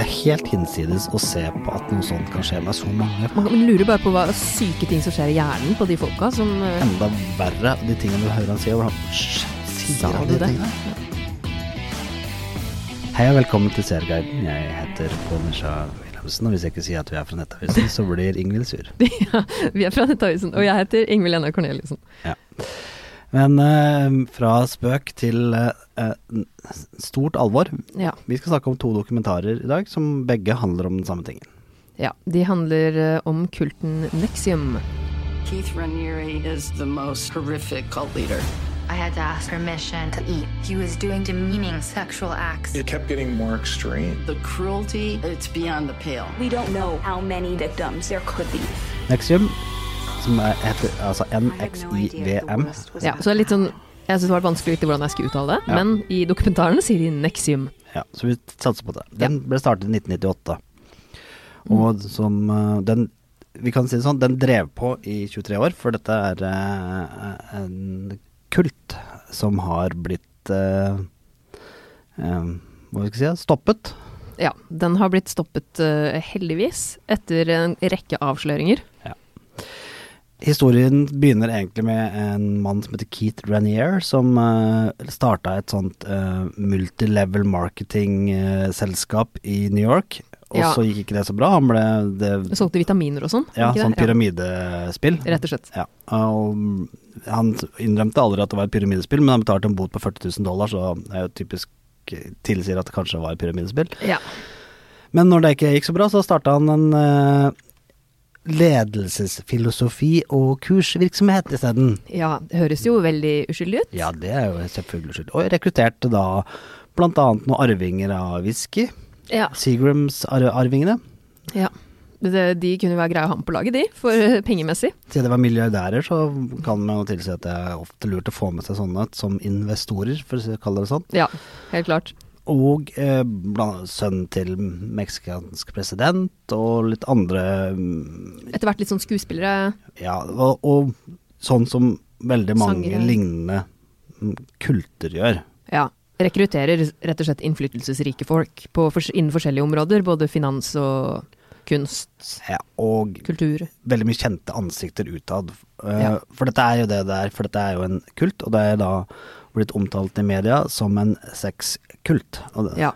Det er helt hinsides å se på at noe sånt kan skje med så mange. Man lurer bare på hva syke ting som skjer i hjernen på de folka som eh, Enda verre de tingene du hører han si. Hvordan Sier han de tingene? Hei og velkommen til Serguiden. Jeg heter Pål Nisha Wilhelmsen, og hvis jeg ikke sier at vi er fra Nettavisen, så blir Ingvild sur. ja, Vi er fra Nettavisen, og jeg heter Ingvild Enna Corneliussen. Men eh, fra spøk til eh, eh, stort alvor. Ja. Vi skal snakke om to dokumentarer i dag som begge handler om den samme tingen. ja. De handler eh, om kulten Nexium. Keith Raniere is the most horrific cult leader. I had to ask permission to eat. He was doing demeaning sexual acts. It kept getting more extreme. The cruelty, it's beyond the pale. We don't know how many victims there could be. Nexium, som er, heter altså NXIVM. Ja, så det er litt sånn Jeg syns det var vanskelig å vite hvordan jeg skulle uttale det, Ja. men i dokumentaren sier de Nexium. Ja, så vi satser på det. Den ble startet i 1998. Og som eh, den Vi kan si det sånn, den drev på i 23 år, for dette er eh, en kult som har blitt eh, eh, Hva skal vi si? Stoppet. Ja, den har blitt stoppet uh, heldigvis etter en rekke avsløringer. Historien begynner egentlig med en mann som heter Keith Ranier, som uh, starta et sånt uh, multilevel marketing-selskap i New York. Og Ja. så gikk ikke det så bra. Han ble det, Solgte vitaminer og sånn. ja, sånn pyramidespill. Rett og slett. Ja, og han innrømte aldri at det var et pyramidespill, men han betalte en bot på 40 000 dollar, så det er jo typisk tilsier at det kanskje var et pyramidespill. Ja. Men når det ikke gikk så bra, så starta han en eh, ledelsesfilosofi- og kursvirksomhet isteden. ja, det høres jo veldig uskyldig ut. Ja, det er jo selvfølgelig uskyldig. Og rekrutterte da annet noen arvinger av whisky. Ja. Seagrams-arvingene. ja. Det, de kunne jo være greie å ha med på laget, de, for pengemessig. Siden det var milliardærer, så kan man jo tilsi at det er ofte lurt å få med seg sånne som investorer, for å kalle det sånn. Ja, helt klart. Og eh, sønnen til meksikansk president, og litt andre mm, Etter hvert litt sånn skuespillere. Ja, og, og sånn som veldig mange Sangere. lignende mm, kulter gjør. Ja. Rekrutterer rett og slett innflytelsesrike folk på, innen forskjellige områder. Både finans og kunst, Ja, og kultur. veldig mye kjente ansikter utad. Eh, Ja. For dette er jo det det er, for dette er jo en kult, og det er da blitt omtalt i media som en sexkult. Og det, Ja.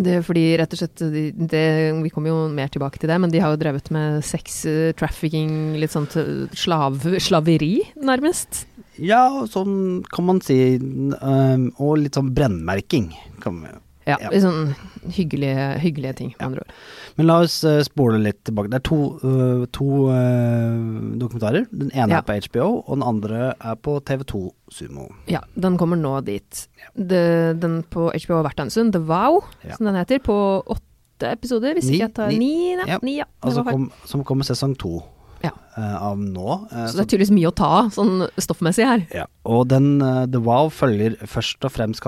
Det fordi rett og slett de, det, Vi kommer jo mer tilbake til det, men de har jo drevet med sex, eh, trafficking, litt sånt eh, slav, slaveri, nærmest. ja, sånn kan man si. eh, og litt sånn brennmerking. Kan man Ja, Ja. Litt sånn hyggelige, hyggelige ting, med andre ord. Men la oss eh, spole litt tilbake. Det er to, uh, to uh, dokumentarer. Den ene Ja. er på HBO, og den andre er på TV2 Sumo. Ja, den kommer nå dit. Det, den på HBO har vært en stund. The Wow, Ja. som den heter, på åtte episoder, hvis Ni, ikke jeg tar ni. Ni, Ja. ni ja. Altså kom, som kommer sesong to Ja. eh, av nå. eh, Så det er tydeligvis mye å ta av, sånn stoffmessig her. ja. Og den eh, The Wow følger først og fremst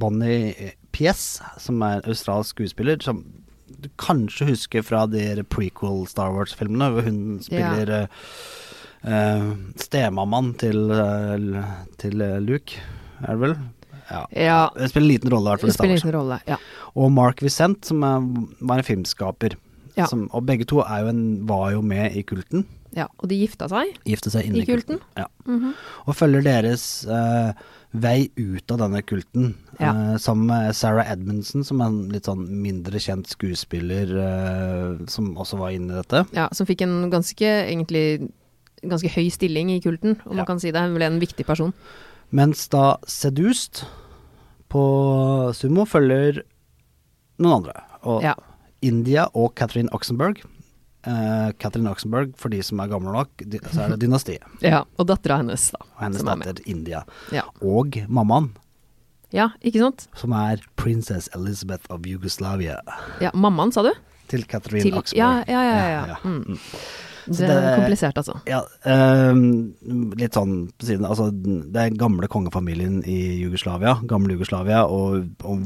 Bonnie Pies, som er australsk skuespiller, som du kanskje husker fra de prequel Star Wars-filmene, hvor hun spiller ja. uh, stemammaen til, uh, til Luke, er det vel? Ja. Ja, Det spiller en liten rolle, i hvert fall. spiller en liten rolle. Ja. Og Mark Vicent, som er, var en filmskaper. Ja. Som, og begge to er jo en, var jo med i kulten. ja. Og de gifta seg. Gifte seg I kulten. kulten? Ja. Mhm. Og følger deres uh, vei ut av denne kulten. Ja. uh, sammen med Sarah Edmondson, som er en litt sånn mindre kjent skuespiller uh, som også var inne i dette. Ja, som fikk en ganske, egentlig, ganske høy stilling i kulten, om Ja. man kan si det. Hun ble en viktig person. Mens da Sedust på Sumo følger noen andre. Og Ja. India og Catherine Oxenberg. Uh, Catherine Oxenberg, for de som er gamle nok, så er det Dynastiet. ja. Og dattera hennes, da. Og hennes er datter India. Ja. Og mammaen, ja, ikke sant? som er Princess Elizabeth of Jugoslavia. Ja, Mammaen, sa du? Til Catherine Til, Oxenberg. ja, ja, ja. ja, ja. Mm. Det, Det er komplisert, altså. Ja, ehm, litt sånn på siden Altså, det er gamle kongefamilien i Jugoslavia, gamle Jugoslavia, og, og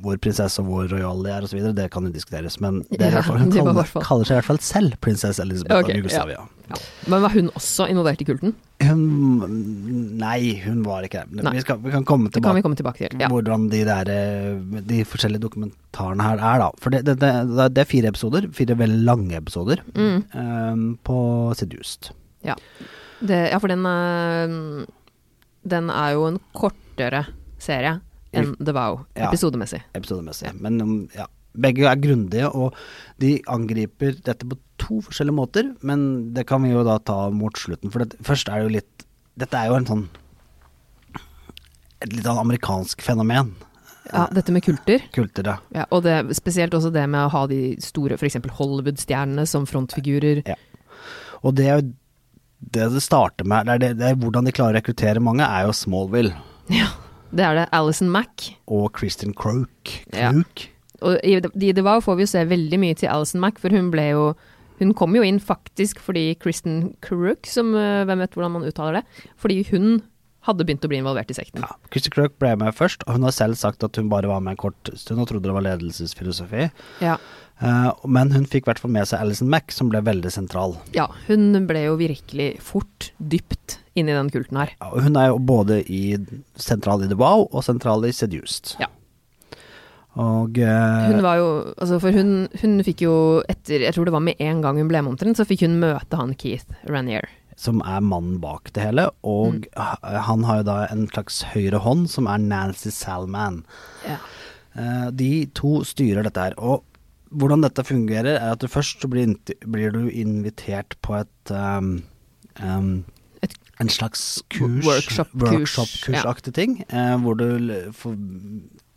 hvor prinsesse og hvor rojal de er osv., det kan jo diskuteres. Men det Ja, fall, hun kaller, kaller seg i hvert fall selv prinsesse Elisabeth okay, av Jugoslavia. Ja. Men var hun også involvert i kulten? Hun Nei, hun var ikke det. Vi, skal, vi kan komme Det kan vi tilbake komme tilbake til. Ja. hvordan de der eh, De forskjellige dokumentarene her er, da. For det, det, det, det er fire episoder, fire veldig lange episoder, Mm. um, på Seduced. Ja. Det, ja, for den er, den er jo en kortere serie enn The Vow, Ja. episodemessig. episodemessig. Men um, ja, begge er grundige, og de angriper dette på to forskjellige måter. Men det kan vi jo da ta mot slutten. For det, først er det jo litt Dette er jo en sånn Et litt sånn amerikansk fenomen. Ja, dette med kulter. Kulter, ja. Ja, og det, spesielt også det med å ha de store f.eks. Hollywood-stjernene som frontfigurer. Og det er jo det det starter med, det er, det, det er hvordan de klarer å rekruttere mange, er jo Smallville Ja, det er det. Alison Mack. og Kristin Croak. Ja. Og i i The Vow får vi jo se veldig mye til Alison Mack, for hun ble jo Hun kom jo inn faktisk fordi Kristin Crook, som øh, Hvem vet hvordan man uttaler det? Fordi hun hadde begynt å bli involvert i sekten. Ja. Kristin Crook ble med først, og hun har selv sagt at hun bare var med en kort stund og trodde det var ledelsesfilosofi. Ja. Eh, men hun fikk i hvert fall med seg Alison Mack, som ble veldig sentral. ja. Hun ble jo virkelig fort dypt i den kulten her. Ja, hun er jo både i sentral i The Wow og sentral i Seduced. Ja. Og eh, Hun var jo Altså, for hun, hun fikk jo etter Jeg tror det var med en gang hun ble med omtrent, så fikk hun møte han Keith Ranier. som er mannen bak det hele, og Mm. han har jo da en slags høyre hånd, som er Nancy Salman. Ja. Eh, de to styrer dette her. Og hvordan dette fungerer, er at du først så blir, blir du invitert på et um, um, en slags kurs, workshop-kurs, workshop ja. ting, eh, hvor du får,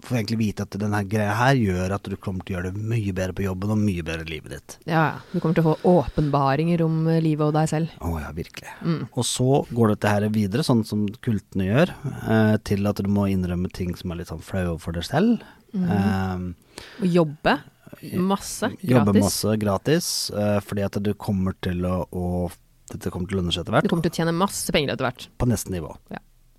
får egentlig vite at denne greia her gjør at du kommer til å gjøre det mye bedre på jobben og mye bedre i livet ditt. Ja. Du kommer til å få åpenbaringer om eh, livet og deg selv. Å ja, virkelig. Mm. Og så går dette her videre, sånn som kultene gjør, eh, til at du må innrømme ting som er litt sånn flaue for deg selv. Mm. Eh, Og jobbe masse gratis. Jobbe masse gratis, eh, fordi at du kommer til å, å Dette kommer til å lønne seg etter hvert. Du kommer til å tjene masse penger etter hvert. på neste nivå.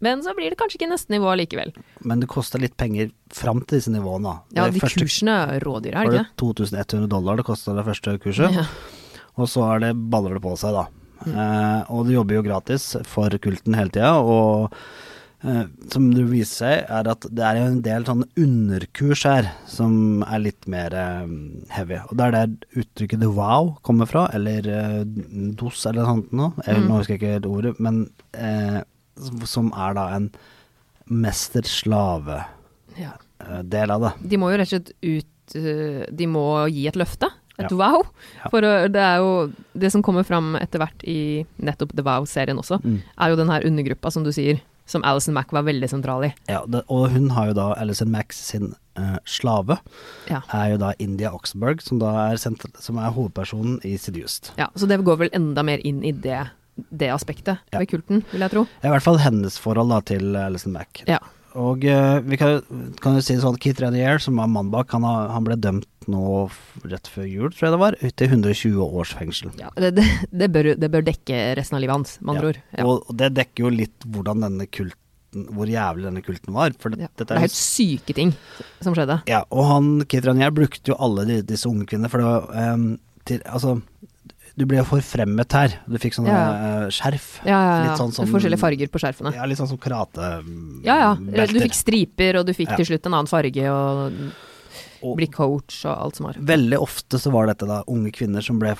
Men så blir det kanskje ikke neste nivå likevel. Men det koster litt penger fram til disse nivåene. Ja, de første- kursene er rådyre, er var det det 2100 dollar det kosta det første kurset. Ja. og så er det, baller det på seg, da. Mm. Eh, og du jobber jo gratis for kulten hele tida, og som det viser seg, er at det er en del sånne underkurs her som er litt mer eh, heavy. Og det er der uttrykket the wow kommer fra, eller eh, dos eller noe sånt noe. Jeg, Mm. Nå husker jeg ikke helt ordet, men eh, som- er da en mester-slave-del Ja. av det. De må jo rett og slett ut eh, De må gi et løfte. Et Ja. wow. Ja. For det er jo Det som kommer fram etter hvert i nettopp The Wow-serien også, Mm. er jo den her undergruppa, som du sier, som Alison Mack var veldig sentral i. Ja, det, og hun har jo da Alison Mack sin eh, slave, Ja. er jo da India Oxenberg, som da er, sent, som er hovedpersonen i Seduced. ja. Så det går vel enda mer inn i det, det aspektet Ja. ved kulten, vil jeg tro. I hvert fall hennes forhold da til Alison Mack. Ja. Og eh, vi kan, kan jo si sånn, Keith Renier, som var mannen bak, han, han ble dømt nå rett før jul, tror jeg det var, til 120 års fengsel. Ja, det, det, det, bør, det bør dekke resten av livet hans, med andre Ja. ord. Ja. Og, og det dekker jo litt hvordan denne kulten, hvor jævlig denne kulten var. For det, Ja. dette Det er er helt syke ting som skjedde. Ja, og han, Keith Raniere brukte jo alle de, disse unge kvinnene, for det var um, til, Altså, du ble forfremmet her. Du fikk sånne Ja. eh, skjerf. Ja, ja, ja. Sånn som- Forskjellige farger på skjerfene. Ja, litt sånn som karatebelter. Ja, ja. Du fikk striper, og du fikk til slutt en annen farge, og Og bli coach og alt som var. veldig ofte så var dette da unge kvinner som ble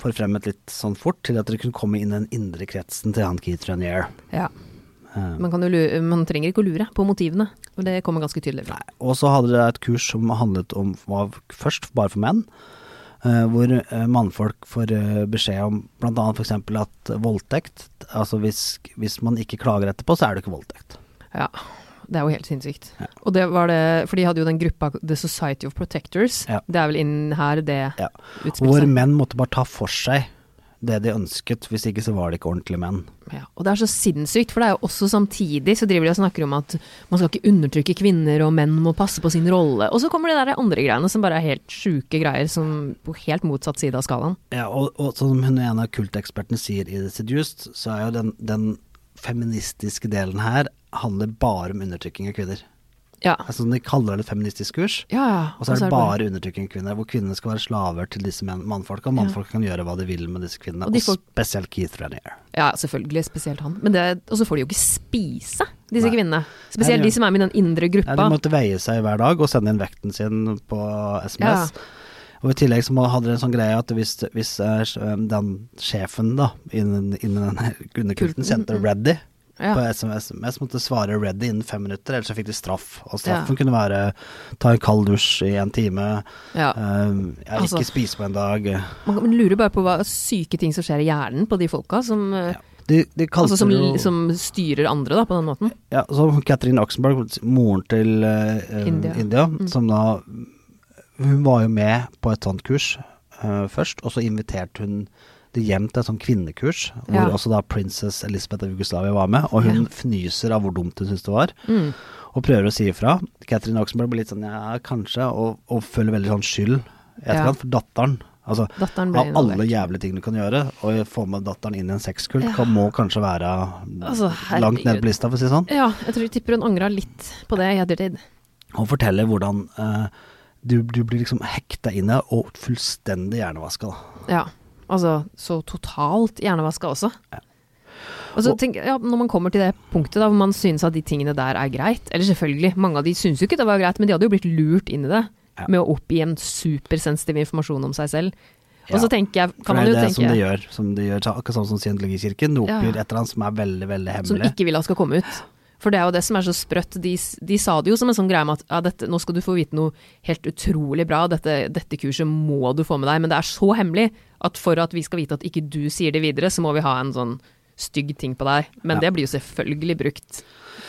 forfremmet litt sånn fort, til at dere kunne komme inn i den indre kretsen til han Keith Renier. Ja. Eh, Man, lure, man trenger ikke å lure på motivene, og det kommer ganske tydelig fra. Og så hadde dere et kurs som handlet om var først bare for menn. eh, hvor eh, mannfolk får beskjed om bl.a. f.eks. at voldtekt Altså hvis, hvis man ikke klager etterpå, så er det ikke voldtekt. Ja. Det er jo helt sinnssykt. Ja. Og det var det, for de hadde jo den gruppa The Society of Protectors. Ja. Det er vel inn her det Ja. utspiller Hvor menn måtte bare ta for seg det de ønsket, hvis ikke så var det ikke ordentlige menn. Ja, og det er så sinnssykt, for det er jo også samtidig så driver de og snakker om at man skal ikke undertrykke kvinner, og menn må passe på sin rolle. Og så kommer de der andre greiene som bare er helt sjuke greier, som på helt motsatt side av skalaen. Ja, og, og som hun ene av kultekspertene sier i The Seduced, så er jo den, den feministiske delen her handler bare om undertrykking av kvinner. Ja. Altså, de kaller det et feministisk kurs. Ja, ja. Og så er det bare undertrykking av kvinner, hvor kvinnene skal være slaver til disse mannfolka. Og mannfolka kan gjøre hva de vil med disse kvinnene. Og Og, de får- spesielt Keith Renier. Ja, selvfølgelig. Spesielt han. Men det, og så får de jo ikke spise, disse Nei. kvinnene. Spesielt de- som er med i den indre gruppa. de måtte veie seg hver dag og sende inn vekten sin på SMS. Og i tillegg så hadde de en sånn greie at hvis, hvis eh, den sjefen da, innen, innen denne underkulten Kulten, kjente mm. 'ready' Ja. på SMS, måtte svare 'ready' innen fem minutter, ellers så fikk de straff. Og straffen Ja. kunne være ta en kald dusj i en time, Ja. eh, ja, Altså- ikke spise på en dag. Man, man lurer bare på hva syke ting som skjer i hjernen på de folka som, eh, De, de altså som, jo som styrer andre da, på den måten. Ja, så Katrin Oxenberg, moren til eh, India. India, Mm. som da Hun var jo med på et sånt kurs uh, først, og så inviterte hun det hjem til et sånt kvinnekurs, hvor Ja. også da princess Elisabeth av Jugoslavia var med, og hun Ja. fnyser av hvor dumt hun syns det var, Mm. og prøver å si ifra. Catherine Oxenberg blir litt sånn ja, kanskje, og, og føler veldig sånn skyld etterkant, Ja. for datteren Altså, Datteren av alle jævlige ting du kan gjøre, å få med datteren inn i en sexkult, Ja. kan, må kanskje være Altså, langt ned på lista, for å si det sånn. Ja, jeg tror jeg tipper hun angra litt på det i ettertid. Hun forteller hvordan eh, du, du blir liksom hekta inn i og fullstendig hjernevaska. Ja. Altså så totalt hjernevaska også. Ja. Så tenk, ja, Når man kommer til det punktet da, hvor man synes at de tingene der er greit Eller selvfølgelig, mange av de synes jo ikke det var greit, men de hadde jo blitt lurt inn i det Ja. med å oppgi en supersensitiv informasjon om seg selv. Ja. Og så tenker jeg, kan det man jo tenke det er som de gjør, som de gjør akkurat sånn som Scientologikirken. Ja. oppgir et eller annet som er veldig, veldig hemmelig. Som ikke vil at skal komme ut. For det er jo det som er så sprøtt. De, de sa det jo som en sånn greie med at ja, dette, nå skal du få vite noe helt utrolig bra, dette, dette kurset må du få med deg. Men det er så hemmelig at for at vi skal vite at ikke du sier det videre, så må vi ha en sånn stygg ting på deg. Men Ja. det blir jo selvfølgelig brukt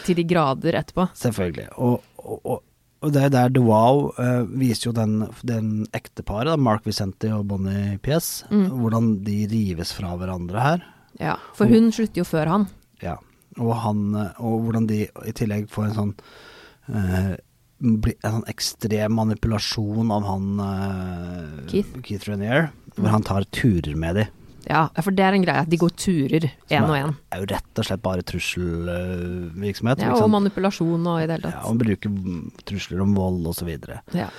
til de grader etterpå. Selvfølgelig. Og, og, og, og det er der The Wow uh, viser jo den, den ekteparet, Mark Vicente og Bonnie P.S., Mm. hvordan de rives fra hverandre her. Ja, for hun slutter jo før han. Ja. Og, han, eh, og hvordan de i tillegg får en sånn uh, en sånn ekstrem manipulasjon av han eh, Keith. Renier, hvor han tar turer med de. Ja, for det er en greie at de går turer én og én. er jo rett og slett bare trusselvirksomhet. Ja, og manipulasjon og i det hele tatt. Ja, og bruker trusler om vold osv. Ja.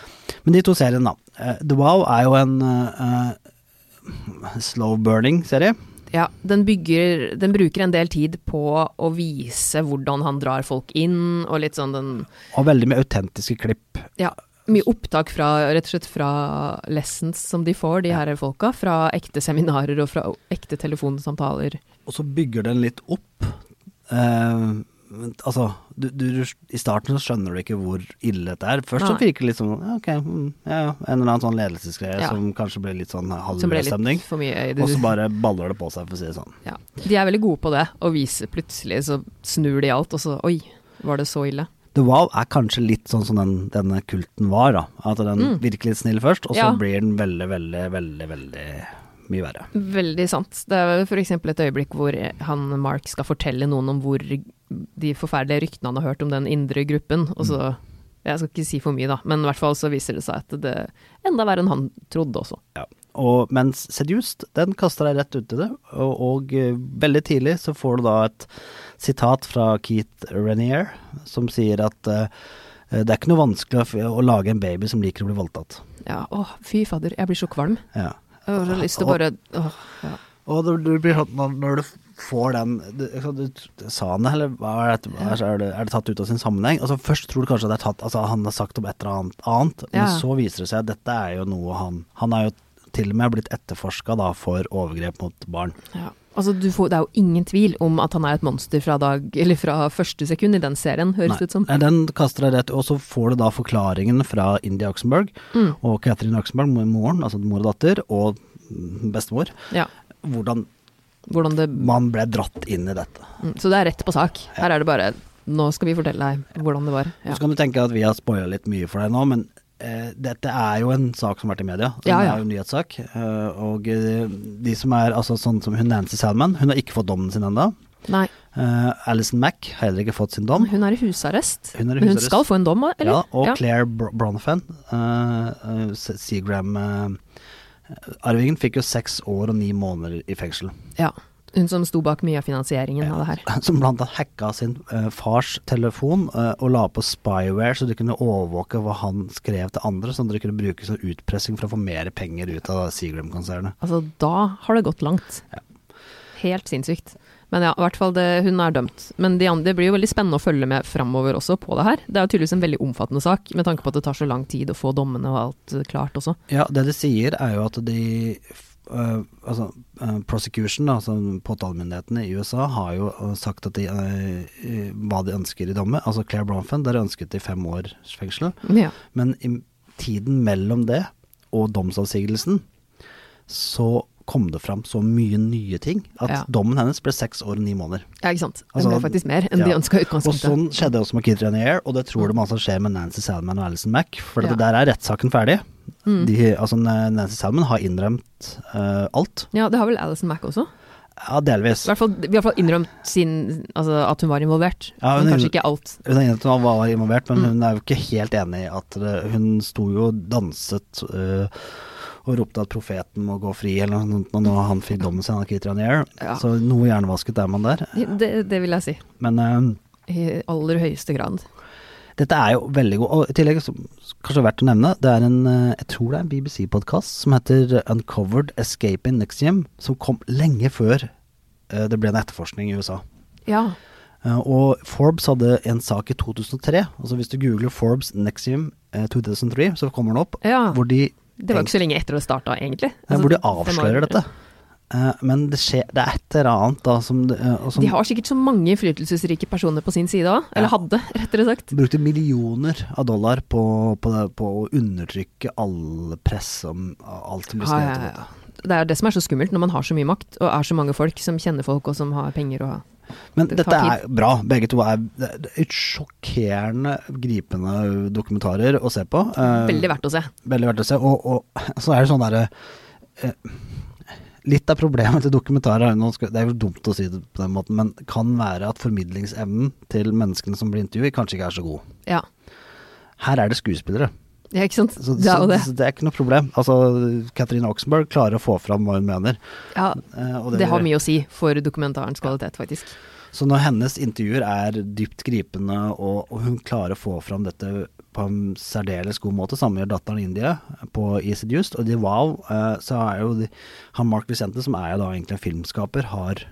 Men de to seriene, da. Eh, The Wow er jo en uh, slow burning-serie. Ja, den, bygger, den bruker en del tid på å vise hvordan han drar folk inn, og litt sånn den Og veldig med autentiske klipp. Ja, mye opptak fra, rett og slett fra lessons som de får, de her folka. Fra ekte seminarer og fra ekte telefonsamtaler. Og så bygger den litt opp. Eh, altså, du, du, i starten så skjønner du ikke hvor ille dette er. Først så virker det litt sånn ok, mm, ja, ja, en eller annen sånn ledelsesgreie Ja. som kanskje blir litt sånn halvstemning. i Og så bare baller det på seg, for å si det sånn. Ja. De er veldig gode på det, å vise plutselig så snur de alt, og så oi, var det så ille? The Wow er kanskje litt sånn som den, denne kulten var, da. At den Mm. virker litt snill først, og så Ja. blir den veldig, veldig, veldig, veldig mye verre. Veldig sant. Det er f.eks. et øyeblikk hvor han Mark skal fortelle noen om hvor de forferdelige ryktene han har hørt om den indre gruppen, og så Jeg skal ikke si for mye, da, men i hvert fall så viser det seg at det er enda verre enn han trodde også. Ja. Og mens Seduced, den kaster deg rett ut i det, og, og eh, veldig tidlig så får du da et sitat fra Keith Renier, som sier at uh, det er ikke noe vanskelig å, å lage en baby som liker å bli voldtatt. Ja, å, fy fader, jeg blir så kvalm. Ja. Jeg har lyst til å bare åh, ja. Og du, du blir sånn når, du får den du, du, du, Sa han det, eller hva er, det, hva er, er, det, er det tatt ut av sin sammenheng? Altså Først tror du kanskje det er tatt Altså han har sagt om et eller annet, annet men så viser det seg at dette er jo noe han Han er jo til og med blitt etterforska for overgrep mot barn. Ja. Altså, du får, det er jo ingen tvil om at han er et monster fra, dag, eller fra første sekund i den serien, høres det ut som. Den kaster deg rett, og så får du da forklaringen fra India Oxenberg Mm. og Catherine Oxenberg, moren, altså mor og datter, og bestemor, Ja. hvordan Hvordan det man ble dratt inn i dette. mm, Så det er rett på sak. Her er det bare Nå skal vi fortelle deg hvordan det var. Ja. Så kan du tenke at vi har spoila litt mye for deg nå, men dette er jo en sak som har vært i media. Den Ja, ja. er jo en nyhetssak. eh, og eh, de som er altså sånn som hun Nancy Salman, hun har ikke fått dommen sin ennå. Nei, Uh, Alison Mack har heller ikke fått sin dom. hun er i husarrest. Hun er i Men hun skal få en dom, eller? Ja, og Ja. Claire Br Bronfen, uh, Seagram-arvingen, fikk jo seks år og ni måneder i fengsel. Ja. Hun som sto bak mye av finansieringen av det her. som blant annet hacka sin uh, fars telefon uh, og la på spyware, så de kunne overvåke hva han skrev til andre, sånn at de kunne bruke som utpressing for å få mer penger ut av Seagram-konsernet. Altså, da har det gått langt. Helt sinnssykt. Men ja, i hvert fall det, hun er dømt. Men de andre, det blir jo veldig spennende å følge med framover også på det her. Det er jo tydeligvis en veldig omfattende sak, med tanke på at det tar så lang tid å få dommene og alt eh, klart også. Ja, det de sier er jo at de eh, altså, uh, prosecution, da, altså påtalemyndighetene i USA, har jo eh, sagt at de, uh, hva de ønsker i dommen. Altså Claire Bronfen, der ønsket de fem års fengsel. Ja. Men i tiden mellom det og domsavsigelsen, så kom det fram så mye nye ting at Ja. dommen hennes ble seks år og ni måneder. ja, ikke sant. Det Altså, ble faktisk mer enn de ja. ønska i Og sånn skjedde også med Kit Renier, og det tror de altså skjer med Nancy Salman og Alison Mack. For det der er rettssaken ferdig. Mm. De, altså Nancy Salman har innrømt uh, alt. Ja, det har vel Alison Mack også. Ja, delvis. I hvert fall, I hvert fall innrømt sin, altså, at hun var involvert. Ja, hun men kanskje ikke alt. Hun har innrømt at hun var involvert, men Mm. hun er jo ikke helt enig i at det, Hun sto jo og danset uh, og ropte at profeten må gå fri, eller noe sånt, når han fikk dommen sin av Kit Air. Ja. Så noe hjernevasket er man der. Det, det vil jeg si. Men uh, I aller høyeste grad. Dette er jo veldig god. Og i tillegg, som kanskje verdt å nevne, det er en eh, jeg tror det er en BBC-podkast som heter Uncovered Escaping Nexium, som kom lenge før eh, det ble en etterforskning i USA. Ja. Eh, og Forbes hadde en sak i 2003. Altså Hvis du googler Forbes Nexium eh, 2003, så kommer den opp. Ja. Hvor de, Det var ikke så lenge etter det starta, egentlig. Altså, hvor de avslører dette. Eh, men det, skjer, det er et eller annet da som, det, eh, som De har sikkert så mange innflytelsesrike personer på sin side òg. Eller Ja. hadde, rettere sagt. brukte millioner av dollar på, på, det, på å undertrykke all press om alt som blir skrevet ja, om ja. dette. Det er det som er så skummelt, når man har så mye makt, og er så mange folk som kjenner folk, og som har penger og Men Det dette er bra. Begge to er er sjokkerende gripende dokumentarer å se på. Eh, Veldig verdt å se. Veldig verdt å se. Og, og så er det sånn derre eh, Litt av problemet til dokumentarer er, Det er jo dumt å si det på den måten, men kan være at formidlingsevnen til menneskene som blir intervjuet, kanskje ikke er så god. Ja. Her er det skuespillere. ja, ikke sant. Så, det er det. så, så det er ikke noe problem. Altså, Catherine Oxenberg klarer å få fram hva hun mener. Ja, eh, og det har mye å si for dokumentarens kvalitet, faktisk. Så når hennes intervjuer er dypt gripende, og, og hun klarer å få fram dette på en særdeles god måte, samme gjør datteren India på Easy Just, og de Wow, uh, så er jo de, han Mark Vicente, som er jo da egentlig en filmskaper, har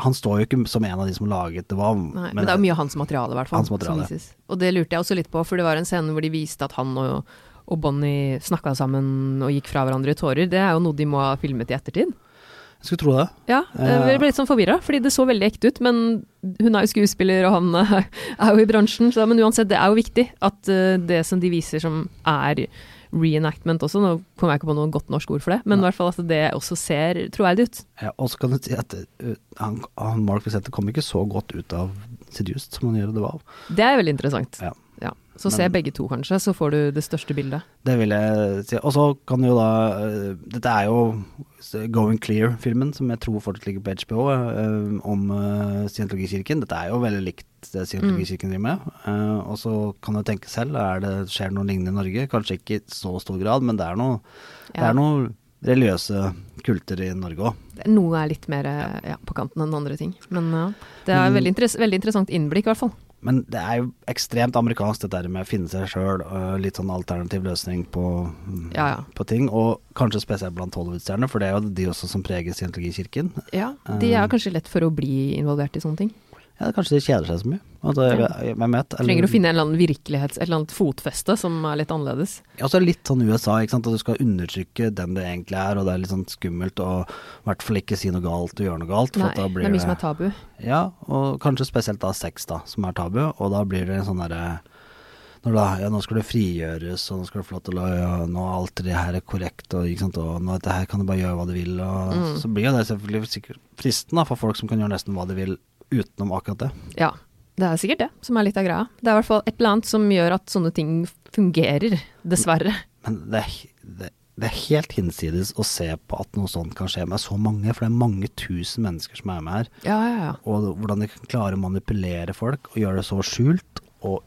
Han står jo ikke som en av de som laget det. Var, Nei, men, det er jo mye av hans materiale, i hvert fall. Hans materiale. Og det lurte jeg også litt på, for det var en scene hvor de viste at han og, og Bonnie snakka sammen og gikk fra hverandre i tårer. Det er jo noe de må ha filmet i ettertid. Jeg skulle tro det. Ja, jeg ble litt sånn forvirra, fordi det så veldig ekte ut. Men hun er jo skuespiller, og han er jo i bransjen. Så, men uansett, det er jo viktig at eh, det som de viser som er reenactment også, nå kommer jeg ikke på noe godt norsk ord for det, men i hvert fall at det også ser troverdig ut. Ja, og så kan du si at uh, han, han Mark Vicente kom ikke så godt ut av Seduced som han gjør det var. Det er veldig interessant. Ja. Ja. Så se begge to, kanskje, så får du det største bildet. Det vil jeg si. Og så kan jo da øh, Dette er jo Going Clear-filmen, som jeg tror fortsatt ligger på HBO, øh, om øh, Scientologikirken. Dette er jo veldig likt det Scientologikirken driver med. Eh, og så kan du tenke selv, er det, skjer det noe lignende i Norge? Kanskje ikke i så stor grad, men det er noe, det er noe religiøse kulter i Norge òg. Noe er litt mer eh, ja, på kanten enn andre ting. Men ja, det er veldig, interess veldig interessant innblikk, i hvert fall. Men det er jo ekstremt amerikansk, dette med å finne seg sjøl. Litt sånn alternativ løsning på, Ja, ja. på ting. Og kanskje spesielt blant Hollywood-stjerner, for det er jo de også som preger Scientologikirken. Ja, de er kanskje lett for å bli involvert i sånne ting. Ja, Kanskje de kjeder seg så mye. Altså, jeg, hvem vet? eller- Trenger å finne en eller annen virkelighets... Et eller annet fotfeste som er litt annerledes. Ja, så det litt sånn USA, ikke sant. At du skal undertrykke den du egentlig er, og det er litt sånn skummelt å i hvert fall ikke si noe galt og gjøre noe galt. Nei, det er mye som er tabu. Ja, og kanskje spesielt da sex, da, som er tabu. Og da blir det en sånn derre når da, ja, nå skal du frigjøres, og nå skal du få lov til å ja, Nå er alt det her er korrekt, og, ikke sant, og nå, dette her kan du bare gjøre hva du vil. Og Mm. Så blir jo det selvfølgelig fristende for folk som kan gjøre nesten hva de vil utenom akkurat det. Ja, det er sikkert det som er litt av greia. Det er i hvert fall et eller annet som gjør at sånne ting fungerer, dessverre. Men det det, det er helt hinsides å se på at noe sånt kan skje med så mange, for det er mange tusen mennesker som er med her. Ja, ja, ja. Og hvordan de kan klare å manipulere folk og gjøre det så skjult og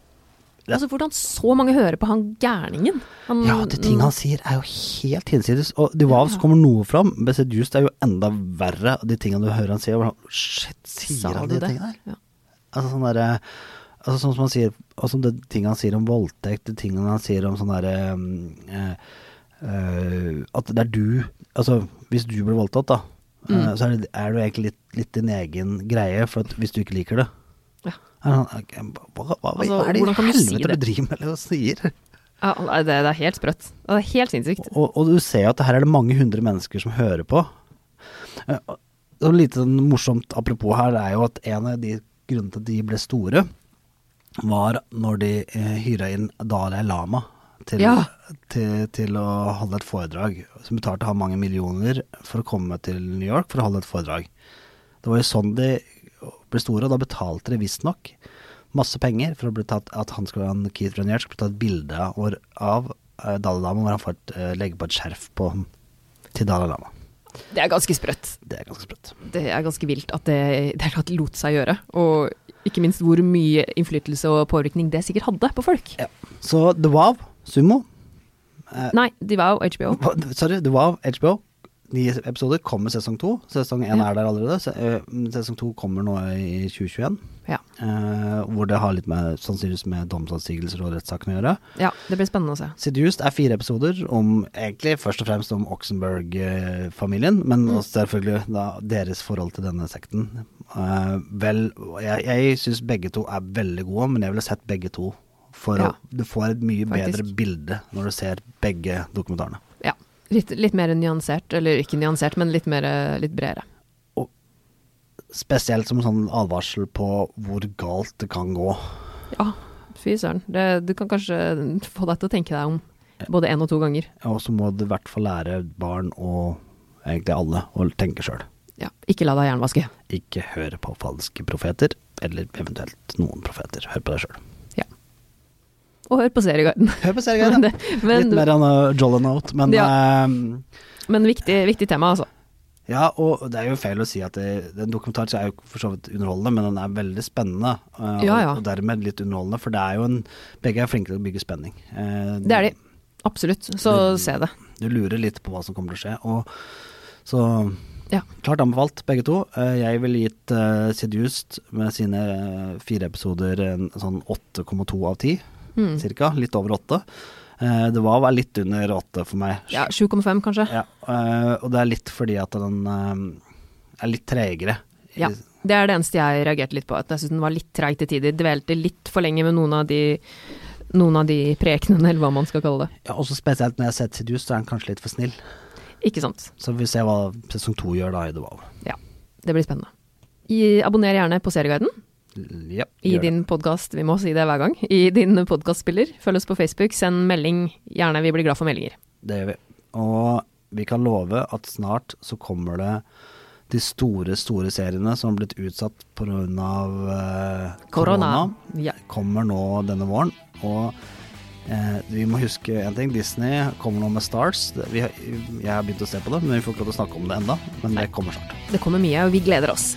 Altså, hvordan så mange hører på han gærningen? Han, Ja, de tingene han sier er jo helt hinsides. Og The Wows kommer noe fram, Besset Just er jo enda verre. De tingene du hører han sier, Hvordan, Shit, sier han de det? tingene der? Ja. Altså sånn derre Altså sånn som han sier Altså de tingene han sier om voldtekt, de tingene han sier om sånn derre øh, eh, At det er du Altså, hvis du blir voldtatt, da, eh, Mm. så er, det, er du egentlig litt, litt din egen greie, for at hvis du ikke liker det Hva, Altså, hva er det i helvete du driver med eller sier? Ja, det, det er helt sprøtt. Det er helt sinnssykt. Og, og du ser at her er det mange hundre mennesker som hører på. Eh, og- og litt sånn morsomt apropos her, det er jo at en av de grunnene til at de ble store, var når de eh, hyra inn Dalai Lama til, Ja. til, til å holde et foredrag. Som betalte ham mange millioner for å komme til New York for å holde et foredrag. Det var jo sånn de ble store, og da betalte de visstnok masse penger for å bli tatt, at han skulle, han, Keith Raniere skulle bli tatt bilde av, av eh, Dalai Lama hvor han får et, eh, legge på et skjerf på til Dalai Lama. Det er ganske sprøtt. Det er ganske sprøtt. Det er ganske vilt at det det tatt lot seg gjøre. Og ikke minst hvor mye innflytelse og påvirkning det sikkert hadde på folk. Ja. Så The Wow, Sumo eh, Nei, The Wow, HBO. Sorry, The Wow, HBO. Ni episoder kommer sesong to. Sesong én Ja. er der allerede. Eh, sesong to kommer nå i 2021. Ja. eh, hvor det har litt med sannsynligvis med domsavsigelser og rettssaken å gjøre. ja, det blir spennende å se. Seduced er fire episoder om egentlig først og fremst om Oxenberg-familien, men Mm. også selvfølgelig da deres forhold til denne sekten. Eh, vel, jeg, jeg syns begge to er veldig gode, men jeg ville sett begge to. For Ja. å, du får et mye Faktisk. bedre bilde når du ser begge dokumentarene. Litt, litt mer nyansert, eller ikke nyansert, men litt, mer, litt bredere. Spesielt som en sånn advarsel på hvor galt det kan gå. Ja, fy søren. Det, du kan kanskje få deg til å tenke deg om både én og to ganger. Ja, Og så må du i hvert fall lære barn og egentlig alle å tenke sjøl. Ja, ikke la deg jernvaske. Ikke høre på falske profeter, eller eventuelt noen profeter. Hør på deg sjøl. Og hør på Serieguiden. Hør på Serieguiden. Litt mer enn uh, Jolly Note, men Ja. uh, men viktig, viktig tema, altså. ja, og det er jo feil å si at det, den dokumentaren er jo for så vidt underholdende, men den er veldig spennende. uh, Ja, ja. Og, og dermed litt underholdende, for det er jo en Begge er flinke til å bygge spenning. Uh, Det er de. Absolutt. Så se det. Du lurer litt på hva som kommer til å skje. Og så Ja. klart anbefalt, begge to. Eh, Jeg ville gitt uh, Seduced med sine fire episoder en sånn 8,2 av 10, Mm. cirka. Litt over 8. Eh, det var vel litt under åtte for meg. Ja, 7,5 kanskje. Ja, øh, og det er litt fordi at den øh, er litt tregere. Ja. Det er det eneste jeg reagerte litt på. At jeg syntes den var litt treig til tider. Dvelte litt for lenge med noen av de noen av de prekenene, eller hva man skal kalle det. Ja, også spesielt når jeg har sett Sidus, så er den kanskje litt for snill. Ikke sant. Så vi ser hva sesong to gjør da i Wow. Ja, det blir spennende. I, abonner gjerne på Serieguiden Ja, i din podkast, vi må si det hver gang, i din podkastspiller. Følg oss på Facebook, send melding, gjerne, vi blir glad for meldinger. Det gjør vi. Og vi kan love at snart så kommer det de store, store seriene som har blitt utsatt pga. Uh, korona. Ja. Kommer nå denne våren. Og eh, vi må huske en ting. Disney kommer nå med Stars. Vi, jeg har begynt å se på det, men vi får ikke lov til å snakke om det enda Men det kommer snart. Det kommer mye, og vi gleder oss.